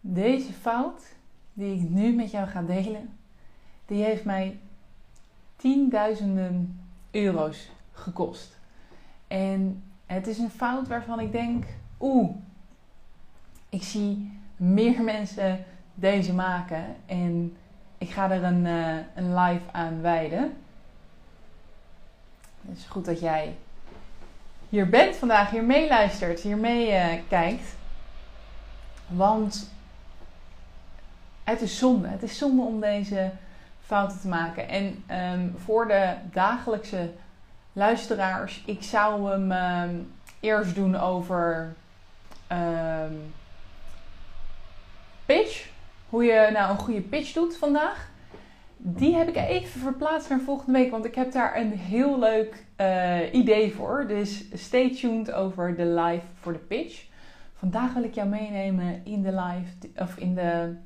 Deze fout die ik nu met jou ga delen, die heeft mij tienduizenden euro's gekost. En het is een fout waarvan ik denk, oeh, ik zie meer mensen deze maken en ik ga er een, uh, een live aan wijden. Het is goed dat jij hier bent vandaag, hier meeluistert, hier mee uh, kijkt. Want het is zonde. Het is zonde om deze fouten te maken. En um, voor de dagelijkse luisteraars, ik zou hem um, eerst doen over um, pitch. Hoe je nou een goede pitch doet vandaag. Die heb ik even verplaatst naar volgende week, want ik heb daar een heel leuk uh, idee voor. Dus stay tuned over de live voor de pitch. Vandaag wil ik jou meenemen in de live, of in de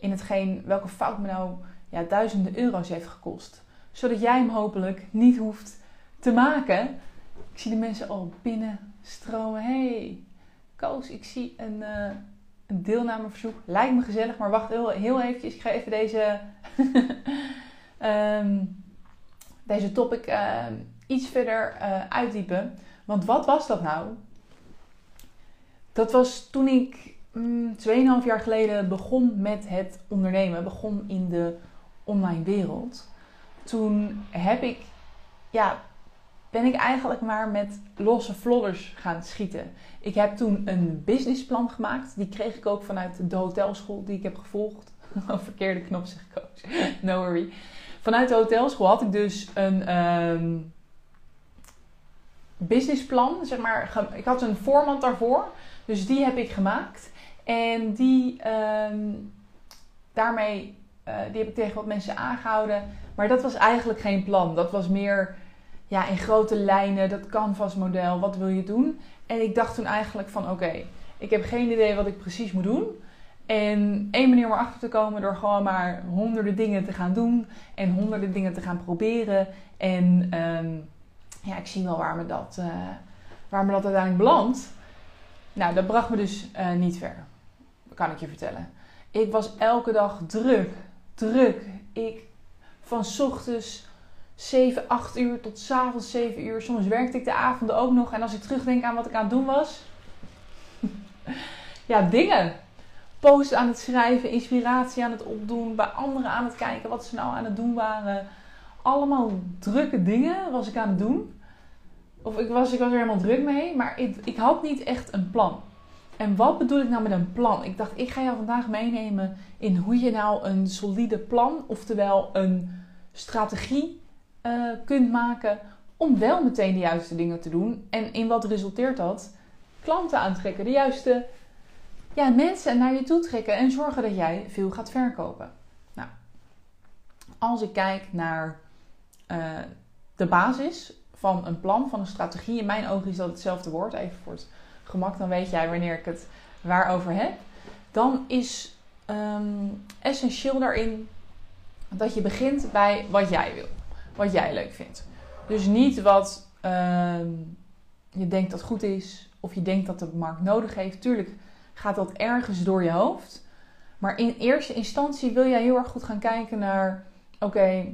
in hetgeen welke fout me nou ja, duizenden euro's heeft gekost. Zodat jij hem hopelijk niet hoeft te maken. Ik zie de mensen al binnen stromen. Hey, Koos, ik zie een, uh, een deelnameverzoek. Lijkt me gezellig, maar wacht heel, heel eventjes. Ik ga even deze, um, deze topic uh, iets verder uh, uitdiepen. Want wat was dat nou? Dat was toen ik mm, 2,5 jaar geleden begon met het ondernemen, begon in de online wereld. Toen heb ik, ja, ben ik eigenlijk maar met losse vlodders gaan schieten. Ik heb toen een businessplan gemaakt. Die kreeg ik ook vanuit de hotelschool die ik heb gevolgd. Verkeerde knop zeg ik ook. No worry. Vanuit de hotelschool had ik dus een um, businessplan. Zeg maar, ik had een format daarvoor. Dus die heb ik gemaakt. En die, um, daarmee, uh, die heb ik tegen wat mensen aangehouden. Maar dat was eigenlijk geen plan. Dat was meer ja, in grote lijnen, dat canvas-model. Wat wil je doen? En ik dacht toen eigenlijk van, oké, ik heb geen idee wat ik precies moet doen. En één manier om erachter te komen door gewoon maar honderden dingen te gaan doen. En honderden dingen te gaan proberen. En um, ja, ik zie wel waar me dat, uh, waar me dat uiteindelijk belandt. Nou, dat bracht me dus uh, niet ver kan ik je vertellen. Ik was elke dag druk, druk. Ik van ochtends 7, 8 uur tot s avonds 7 uur. Soms werkte ik de avonden ook nog. En als ik terugdenk aan wat ik aan het doen was. ja, dingen. Posten aan het schrijven, inspiratie aan het opdoen, bij anderen aan het kijken wat ze nou aan het doen waren. Allemaal drukke dingen was ik aan het doen. Of ik was, ik was er helemaal druk mee, maar ik, ik had niet echt een plan. En wat bedoel ik nou met een plan? Ik dacht, ik ga jou vandaag meenemen in hoe je nou een solide plan, oftewel een strategie uh, kunt maken om wel meteen de juiste dingen te doen. En in wat resulteert dat? Klanten aantrekken, de juiste ja, mensen naar je toe trekken en zorgen dat jij veel gaat verkopen. Nou, als ik kijk naar uh, de basis van een plan, van een strategie, in mijn ogen is dat hetzelfde woord, even voor het gemak, dan weet jij wanneer ik het waarover heb. Dan is um, essentieel daarin dat je begint bij wat jij wil, wat jij leuk vindt. Dus niet wat um, je denkt dat goed is of je denkt dat de markt nodig heeft. Tuurlijk gaat dat ergens door je hoofd. Maar in eerste instantie wil jij heel erg goed gaan kijken naar: oké,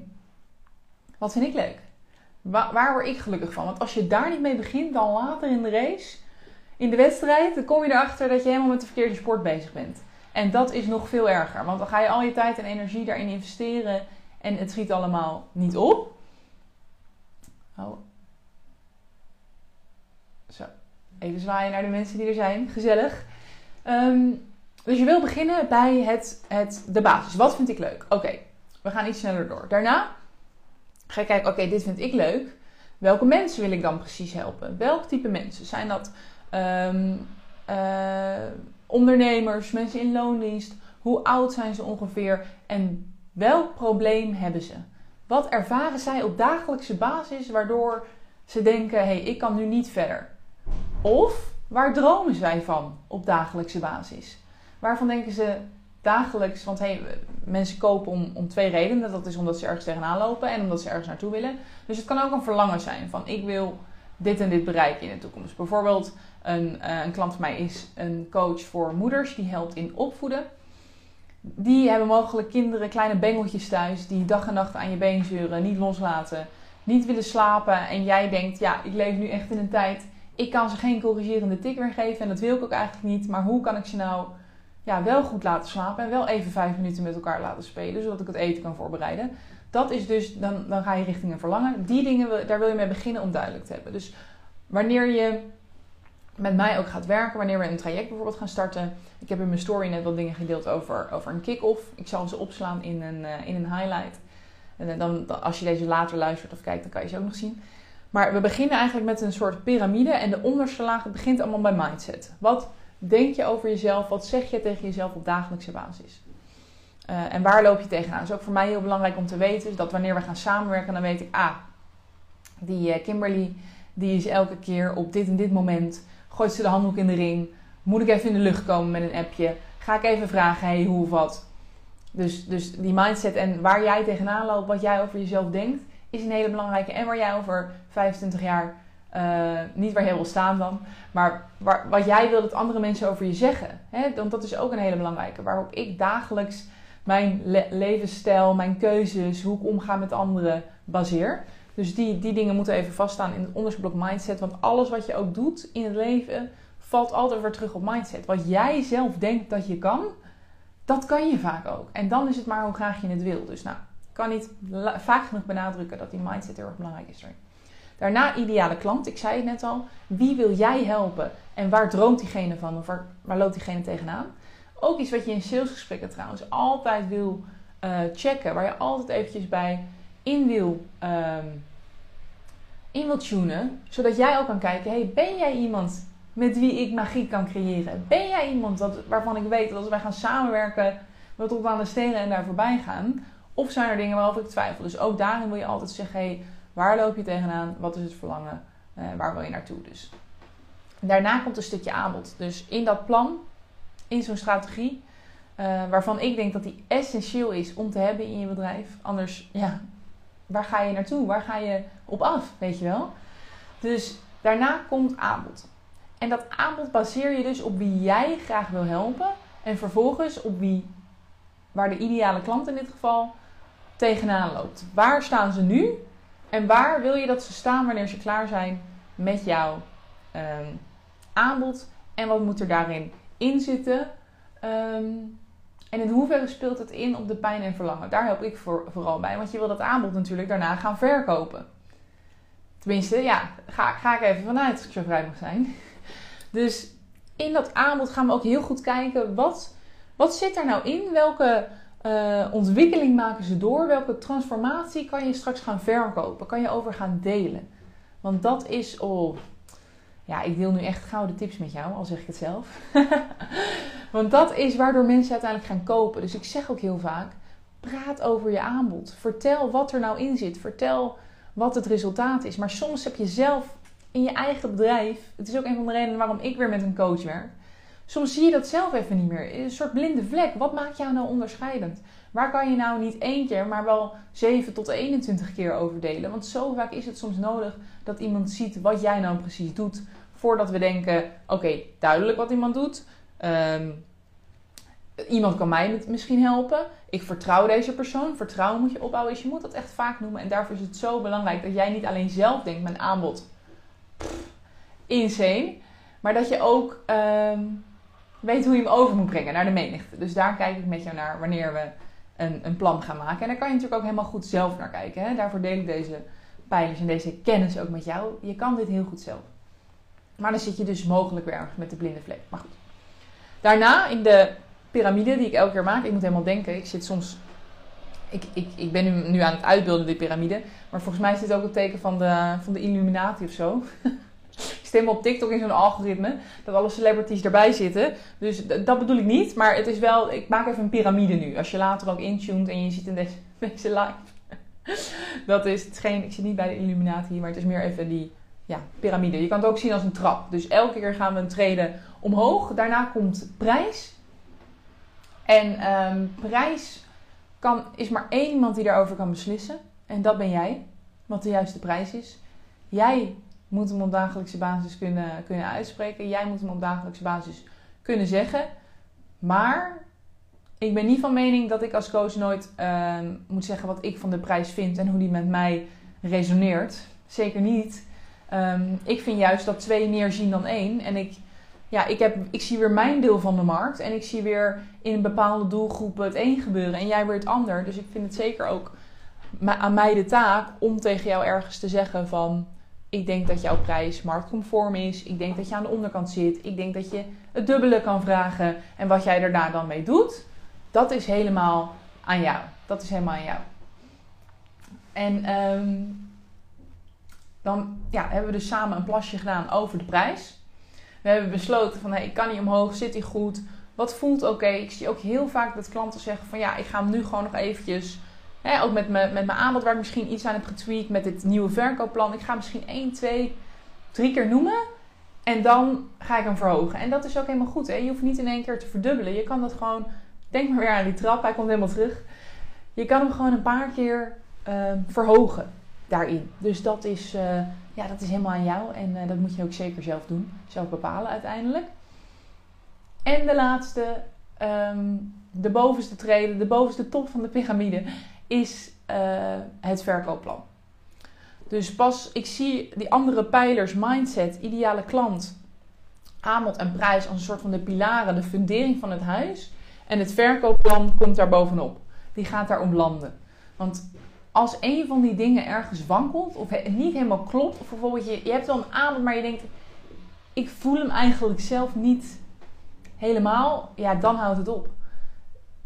wat vind ik leuk? Waar word ik gelukkig van? Want als je daar niet mee begint, dan later in de race in de wedstrijd, dan kom je erachter dat je helemaal met de verkeerde sport bezig bent. En dat is nog veel erger, want dan ga je al je tijd en energie daarin investeren en het schiet allemaal niet op. Oh. Zo, even zwaaien naar de mensen die er zijn. Gezellig. Um, dus je wil beginnen bij het, het, de basis. Wat vind ik leuk? Oké, we gaan iets sneller door. Daarna ga je kijken, oké, dit vind ik leuk. welke mensen wil ik dan precies helpen? Welk type mensen? Zijn dat ehm, eh, ondernemers, mensen in loondienst? Hoe oud zijn ze ongeveer? En welk probleem hebben ze? Wat ervaren zij op dagelijkse basis waardoor ze denken: hé, hey, ik kan nu niet verder? Of waar dromen zij van op dagelijkse basis? Waarvan denken ze dagelijks, want hey, mensen kopen om, om twee redenen. Dat is omdat ze ergens tegenaan lopen en omdat ze ergens naartoe willen. Dus het kan ook een verlangen zijn van ik wil dit en dit bereiken in de toekomst. Bijvoorbeeld een, uh, een klant van mij is een coach voor moeders die helpt in opvoeden. Die hebben mogelijk kinderen, kleine bengeltjes thuis, die dag en nacht aan je been zeuren, niet loslaten, niet willen slapen. En jij denkt, ja, ik leef nu echt in een tijd, ik kan ze geen corrigerende tik meer geven en dat wil ik ook eigenlijk niet. Maar hoe kan ik ze nou ja, wel goed laten slapen en wel even vijf minuten met elkaar laten spelen, zodat ik het eten kan voorbereiden. Dat is dus, dan, dan ga je richting een verlangen. Die dingen, daar wil je mee beginnen om duidelijk te hebben. Dus wanneer je met mij ook gaat werken, wanneer we een traject bijvoorbeeld gaan starten. Ik heb in mijn story net wat dingen gedeeld over, over een kick-off. Ik zal ze opslaan in een, uh, in een highlight. En dan, dan, als je deze later luistert of kijkt, dan kan je ze ook nog zien. Maar we beginnen eigenlijk met een soort piramide. En de onderste laag begint allemaal bij mindset. Wat denk je over jezelf? Wat zeg je tegen jezelf op dagelijkse basis? Uh, en waar loop je tegenaan? Dat is ook voor mij heel belangrijk om te weten. Dat wanneer we gaan samenwerken, dan weet ik... Ah, die uh, Kimberly, die is elke keer op dit en dit moment... gooit ze de handdoek in de ring. Moet ik even in de lucht komen met een appje? Ga ik even vragen, hey, hoe of wat? Dus, dus die mindset en waar jij tegenaan loopt, wat jij over jezelf denkt... is een hele belangrijke. En waar jij over 25 jaar uh, niet waar je wil staan dan, maar wat jij wil dat andere mensen over je zeggen. Hè? Want dat is ook een hele belangrijke. Waarop ik dagelijks mijn levensstijl, mijn keuzes, hoe ik omga met anderen baseer. Dus die, die dingen moeten even vaststaan in het onderzoekblok mindset. Want alles wat je ook doet in het leven valt altijd weer terug op mindset. Wat jij zelf denkt dat je kan, dat kan je vaak ook. En dan is het maar hoe graag je het wil. Dus nou, ik kan niet vaak genoeg benadrukken dat die mindset heel erg belangrijk is. Daarna ideale klant. Ik zei het net al. Wie wil jij helpen? En waar droomt diegene van? Of waar loopt diegene tegenaan? Ook iets wat je in salesgesprekken trouwens altijd wil uh, checken. Waar je altijd eventjes bij in wil, um, in wil tunen. Zodat jij ook kan kijken. Hey, ben jij iemand met wie ik magie kan creëren? Ben jij iemand dat, waarvan ik weet dat als wij gaan samenwerken... we tot aan de stenen en daar voorbij gaan? Of zijn er dingen waarover ik twijfel? Dus ook daarin wil je altijd zeggen... Hey, Waar loop je tegenaan? Wat is het verlangen? Uh, waar wil je naartoe? Dus. Daarna komt een stukje aanbod. Dus in dat plan, in zo'n strategie, uh, waarvan ik denk dat die essentieel is om te hebben in je bedrijf. Anders, ja, waar ga je naartoe? Waar ga je op af? Weet je wel? Dus daarna komt aanbod. En dat aanbod baseer je dus op wie jij graag wil helpen. En vervolgens op wie, waar de ideale klant in dit geval tegenaan loopt. Waar staan ze nu? En waar wil je dat ze staan wanneer ze klaar zijn met jouw um, aanbod? En wat moet er daarin in zitten? Um, en in hoeverre speelt het in op de pijn en verlangen? Daar help ik voor, vooral bij. Want je wil dat aanbod natuurlijk daarna gaan verkopen. Tenminste, ja, ga, ga ik even vanuit als ik zo vrij mag zijn. Dus in dat aanbod gaan we ook heel goed kijken. Wat, wat zit er nou in? Welke uh, ontwikkeling maken ze door? Welke transformatie kan je straks gaan verkopen? Kan je over gaan delen? Want dat is, oh, ja, ik deel nu echt gouden tips met jou, al zeg ik het zelf. Want dat is waardoor mensen uiteindelijk gaan kopen. Dus ik zeg ook heel vaak, praat over je aanbod. Vertel wat er nou in zit. Vertel wat het resultaat is. Maar soms heb je zelf in je eigen bedrijf, het is ook een van de redenen waarom ik weer met een coach werk Soms zie je dat zelf even niet meer. Een soort blinde vlek. Wat maakt jou nou onderscheidend? Waar kan je nou niet één keer, maar wel 7 tot 21 keer over delen? Want zo vaak is het soms nodig dat iemand ziet wat jij nou precies doet. Voordat we denken: oké, duidelijk wat iemand doet. Um, iemand kan mij misschien helpen. Ik vertrouw deze persoon. Vertrouwen moet je opbouwen. Dus je moet dat echt vaak noemen. En daarvoor is het zo belangrijk dat jij niet alleen zelf denkt: mijn aanbod. Pff, insane. Maar dat je ook. Um, weet hoe je hem over moet brengen naar de menigte. Dus daar kijk ik met jou naar wanneer we een, een plan gaan maken. En daar kan je natuurlijk ook helemaal goed zelf naar kijken. Hè? Daarvoor deel ik deze pijlers en deze kennis ook met jou. Je kan dit heel goed zelf. Maar dan zit je dus mogelijk weer ergens met de blinde vlek. Maar goed. Daarna in de piramide die ik elke keer maak, ik moet helemaal denken. Ik zit soms ik, ik, ik ben nu, aan het uitbeelden, die piramide. Maar volgens mij is dit ook het teken van de, van de Illuminati of zo. stem op TikTok in zo'n algoritme. Dat alle celebrities erbij zitten. Dus dat bedoel ik niet. Maar het is wel, ik maak even een piramide nu. Als je later ook intuned en je ziet in deze, live. dat is, het geen, ik zit niet bij de Illuminati, maar het is meer even die ja, piramide. Je kan het ook zien als een trap. Dus elke keer gaan we een treden omhoog. Daarna komt prijs. En um, prijs kan, is maar één iemand die daarover kan beslissen. En dat ben jij. Wat de juiste prijs is. Jij moet hem op dagelijkse basis kunnen, kunnen uitspreken. Jij moet hem op dagelijkse basis kunnen zeggen. Maar ik ben niet van mening dat ik als coach nooit uh, moet zeggen wat ik van de prijs vind en hoe die met mij resoneert. Zeker niet. Um, ik vind juist dat twee meer zien dan één. En ik, ja, ik, heb, ik zie weer mijn deel van de markt. En ik zie weer in bepaalde doelgroepen het een gebeuren en jij weer het ander. Dus ik vind het zeker ook aan mij de taak om tegen jou ergens te zeggen van... Ik denk dat jouw prijs marktconform is. Ik denk dat je aan de onderkant zit. Ik denk dat je het dubbele kan vragen. En wat jij er daar dan mee doet, dat is helemaal aan jou. Dat is helemaal aan jou. En um, dan ja, hebben we dus samen een plasje gedaan over de prijs. We hebben besloten van hey, ik kan niet omhoog, zit hij goed? Wat voelt oké? Ik zie ook heel vaak dat klanten zeggen van ja, ik ga hem nu gewoon nog eventjes. Ook met, me, met mijn aanbod waar ik misschien iets aan heb getweakt met dit nieuwe verkoopplan. Ik ga misschien 1, 2, 3 keer noemen. En dan ga ik hem verhogen. En dat is ook helemaal goed. Hè? Je hoeft niet in één keer te verdubbelen. Je kan dat gewoon. Denk maar weer aan die trap. Hij komt helemaal terug. Je kan hem gewoon een paar keer uh, verhogen daarin. Dus dat is, uh, ja, dat is helemaal aan jou. En uh, dat moet je ook zeker zelf doen. Zelf bepalen uiteindelijk. En de laatste, um, de bovenste treden, de bovenste top van de piramide, is uh, het verkoopplan. Dus pas, ik zie die andere pijlers, mindset, ideale klant, aanbod en prijs als een soort van de pilaren, de fundering van het huis. En het verkoopplan komt daar bovenop. Die gaat daarom landen. Want als een van die dingen ergens wankelt of niet helemaal klopt, of bijvoorbeeld je, je hebt wel een aanbod, maar je denkt, ik voel hem eigenlijk zelf niet helemaal, ja, dan houdt het op.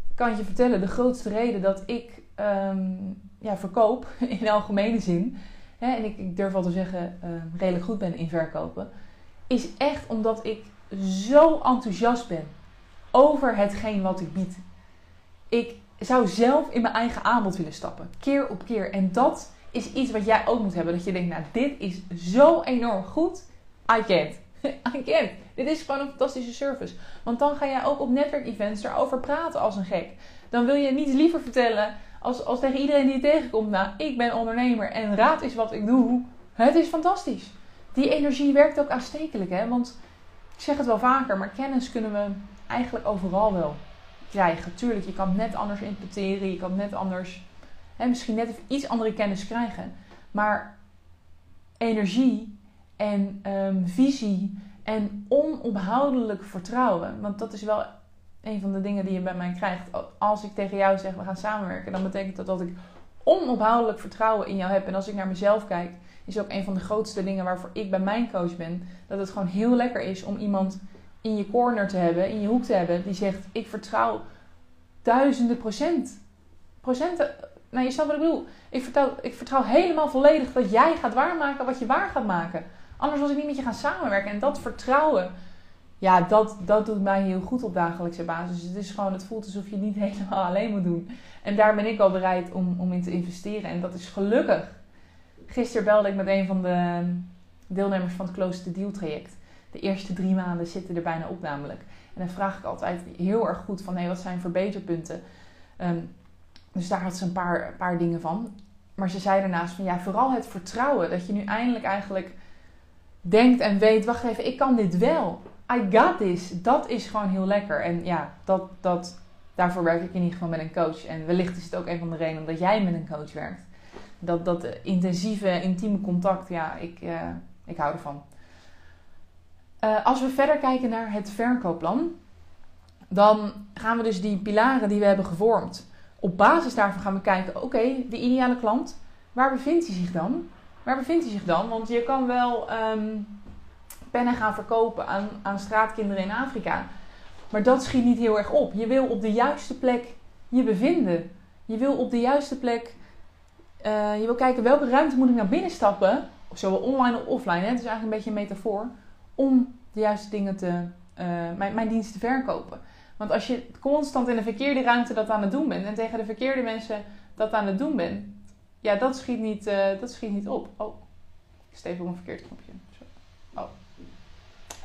Ik kan je vertellen, de grootste reden dat ik um, ja, verkoop in algemene zin, hè, en ik, ik, durf wel te zeggen, uh, redelijk goed ben in verkopen, is echt omdat ik zo enthousiast ben over hetgeen wat ik bied. Ik zou zelf in mijn eigen aanbod willen stappen. Keer op keer. En dat is iets wat jij ook moet hebben. Dat je denkt, nou, dit is zo enorm goed. I can't. I can't. Dit is gewoon een fantastische service. Want dan ga jij ook op netwerkevents erover praten als een gek. Dan wil je niets liever vertellen als, als tegen iedereen die je tegenkomt. Nou, ik ben ondernemer en raad is wat ik doe. Het is fantastisch. Die energie werkt ook aanstekelijk, hè. Want ik zeg het wel vaker, maar kennis kunnen we eigenlijk overal wel krijgen. Tuurlijk, je kan net anders interpreteren, je kan net anders, hè, misschien net iets andere kennis krijgen. Maar energie en um, visie en onophoudelijk vertrouwen, want dat is wel een van de dingen die je bij mij krijgt. Als ik tegen jou zeg, we gaan samenwerken, dan betekent dat dat ik onophoudelijk vertrouwen in jou heb. En als ik naar mezelf kijk, is ook een van de grootste dingen waarvoor ik bij mijn coach ben. Dat het gewoon heel lekker is om iemand in je corner te hebben, in je hoek te hebben, die zegt: Ik vertrouw duizenden procent. Procenten, nou je snapt wat ik bedoel. Ik vertrouw, ik vertrouw helemaal volledig dat jij gaat waarmaken wat je waar gaat maken. Anders was ik niet met je gaan samenwerken. En dat vertrouwen, ja, dat, dat doet mij heel goed op dagelijkse basis. Het is gewoon, het voelt alsof je het niet helemaal alleen moet doen. En daar ben ik al bereid om, om in te investeren. En dat is gelukkig. Gisteren belde ik met een van de deelnemers van het Close to Deal traject de eerste drie maanden zitten er bijna op namelijk. En dan vraag ik altijd heel erg goed van, hé, wat zijn verbeterpunten? Um, dus daar had ze een paar, paar dingen van. Maar ze zei daarnaast van, ja, vooral het vertrouwen. Dat je nu eindelijk eigenlijk denkt en weet, wacht even, ik kan dit wel. I got this. Dat is gewoon heel lekker. En ja, dat, dat, daarvoor werk ik in ieder geval met een coach. En wellicht is het ook een van de redenen dat jij met een coach werkt. Dat, dat intensieve, intieme contact, ja, ik, uh, ik hou ervan. Uh, als we verder kijken naar het verkoopplan, dan gaan we dus die pilaren die we hebben gevormd. Op basis daarvan gaan we kijken, oké, de ideale klant, waar bevindt hij zich dan? Waar bevindt hij zich dan? Want je kan wel um, pennen gaan verkopen aan, aan straatkinderen in Afrika. Maar dat schiet niet heel erg op. Je wil op de juiste plek je bevinden. Je wil op de juiste plek. eh, je wil kijken welke ruimte moet ik naar binnen stappen. Zowel online of offline. Hè? Het is eigenlijk een beetje een metafoor. Om de juiste dingen te. eh, mijn, mijn dienst te verkopen. Want als je constant in de verkeerde ruimte dat aan het doen bent. En tegen de verkeerde mensen dat aan het doen bent. Ja, dat schiet niet, eh, dat schiet niet op. Oh, ik steef op een verkeerd knopje. Zo. Oh.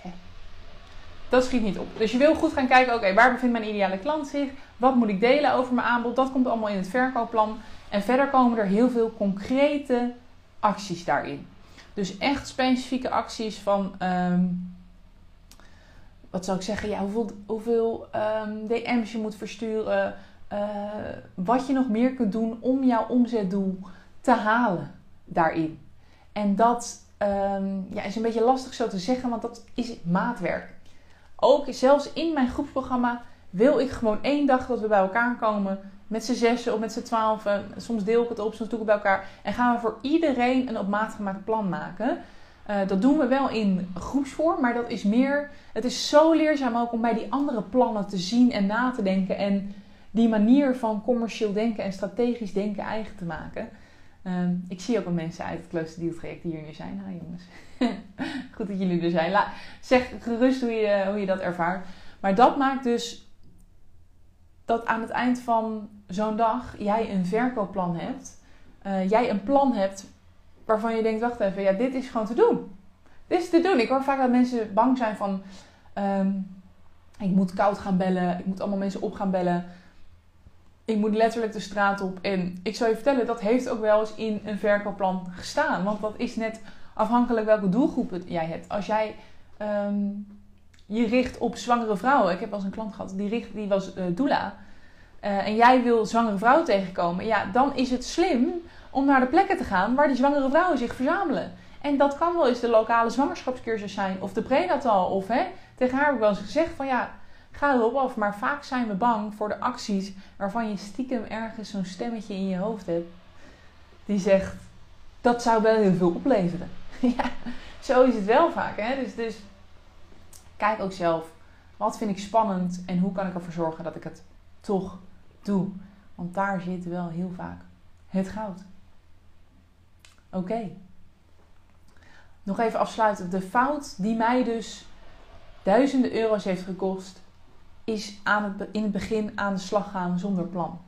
Hè. Dat schiet niet op. Dus je wil goed gaan kijken, oké, waar bevindt mijn ideale klant zich? Wat moet ik delen over mijn aanbod? Dat komt allemaal in het verkoopplan. En verder komen er heel veel concrete acties daarin. Dus echt specifieke acties van, ehm, wat zou ik zeggen, ja, hoeveel, hoeveel ehm, DM's je moet versturen. eh, wat je nog meer kunt doen om jouw omzetdoel te halen daarin. En dat ehm, ja, is een beetje lastig zo te zeggen, want dat is maatwerk. Ook zelfs in mijn groepsprogramma wil ik gewoon één dag dat we bij elkaar komen. Met z'n zessen of met z'n twaalf. Soms deel ik het op, soms doe ik het bij elkaar. En gaan we voor iedereen een op maat gemaakt plan maken. Eh, dat doen we wel in groepsvorm, maar dat is meer. Het is zo leerzaam ook om bij die andere plannen te zien en na te denken. En die manier van commercieel denken en strategisch denken eigen te maken. Ehm, ik zie ook wel mensen uit het Close Deal traject die hier nu zijn. Jongens. Goed dat jullie er zijn. Zeg gerust hoe je, hoe je dat ervaart. Maar dat maakt dus dat aan het eind van zo'n dag jij een verkoopplan hebt. Eh, jij een plan hebt waarvan je denkt, wacht even, ja, dit is gewoon te doen. Dit is te doen. Ik hoor vaak dat mensen bang zijn van, ehm, ik moet koud gaan bellen, ik moet allemaal mensen op gaan bellen. Ik moet letterlijk de straat op. En ik zal je vertellen, dat heeft ook wel eens in een verkoopplan gestaan. Want dat is net afhankelijk welke doelgroep jij hebt. Als jij ehm, je richt op zwangere vrouwen. Ik heb wel een klant gehad, die, richt, die was uh, doula. Uh, en jij wil zwangere vrouwen tegenkomen. Ja, dan is het slim om naar de plekken te gaan waar die zwangere vrouwen zich verzamelen. En dat kan wel eens de lokale zwangerschapscursus zijn. Of de prenatal. Of hè, tegen haar heb ik wel eens gezegd van ja, ga erop af. Maar vaak zijn we bang voor de acties waarvan je stiekem ergens zo'n stemmetje in je hoofd hebt. Die zegt, dat zou wel heel veel opleveren. ja, zo is het wel vaak. Hè? Dus, dus kijk ook zelf, wat vind ik spannend en hoe kan ik ervoor zorgen dat ik het toch doe. Want daar zit wel heel vaak het goud. Oké. Nog even afsluiten. De fout die mij dus duizenden euro's heeft gekost, is aan in het begin aan de slag gaan zonder plan.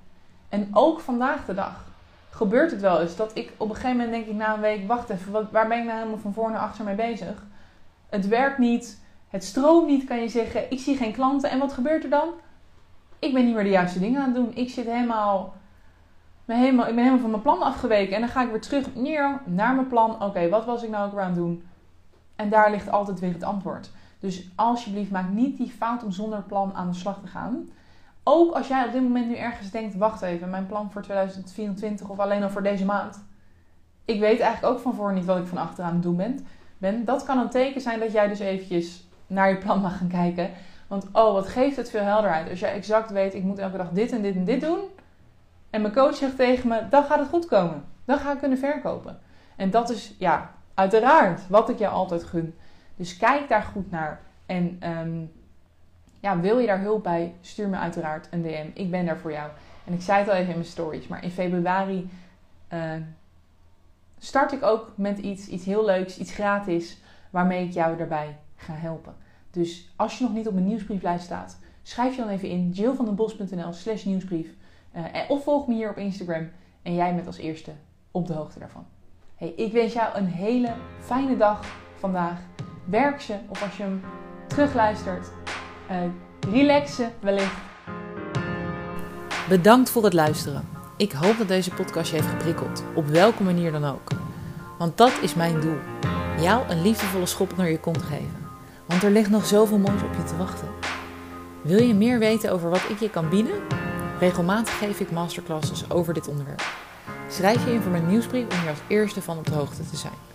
En ook vandaag de dag gebeurt het wel eens dat ik op een gegeven moment denk ik na een week, wacht even, wat, waar ben ik nou helemaal van voor naar achter mee bezig? Het werkt niet, het stroomt niet, kan je zeggen. Ik zie geen klanten. En wat gebeurt er dan? Ik ben niet meer de juiste dingen aan het doen. Ik zit helemaal, helemaal, ik ben helemaal van mijn plan afgeweken. En dan ga ik weer terug neer naar mijn plan. Oké, wat was ik nou ook weer aan het doen? En daar ligt altijd weer het antwoord. Dus alsjeblieft, maak niet die fout om zonder plan aan de slag te gaan. Ook als jij op dit moment nu ergens denkt, wacht even, mijn plan voor 2024 of alleen al voor deze maand. Ik weet eigenlijk ook van voor niet wat ik van achteraan doen ben. ben. Dat kan een teken zijn dat jij dus eventjes naar je plan mag gaan kijken. Want oh, wat geeft het veel helderheid. Als jij exact weet, ik moet elke dag dit en dit en dit doen. En mijn coach zegt tegen me, dan gaat het goed komen. Dan ga ik kunnen verkopen. En dat is, ja, uiteraard wat ik jou altijd gun. Dus kijk daar goed naar. En um, ja, wil je daar hulp bij, stuur me uiteraard een DM. Ik ben daar voor jou. En ik zei het al even in mijn stories, maar in februari uh, start ik ook met iets, iets heel leuks, iets gratis, waarmee ik jou daarbij ga helpen. Dus als je nog niet op mijn nieuwsbrieflijst staat, schrijf je dan even in jillvandenbos.nl slash nieuwsbrief. Uh, of volg me hier op Instagram en jij bent als eerste op de hoogte daarvan. Hey, ik wens jou een hele fijne dag vandaag. Werk ze of als je hem terugluistert, uh, relaxen wellicht. Bedankt voor het luisteren. Ik hoop dat deze podcast je heeft geprikkeld, op welke manier dan ook. Want dat is mijn doel: jou een liefdevolle schop onder je kont geven. Want er ligt nog zoveel moois op je te wachten. Wil je meer weten over wat ik je kan bieden? Regelmatig geef ik masterclasses over dit onderwerp. Schrijf je in voor mijn nieuwsbrief om hier als eerste van op de hoogte te zijn.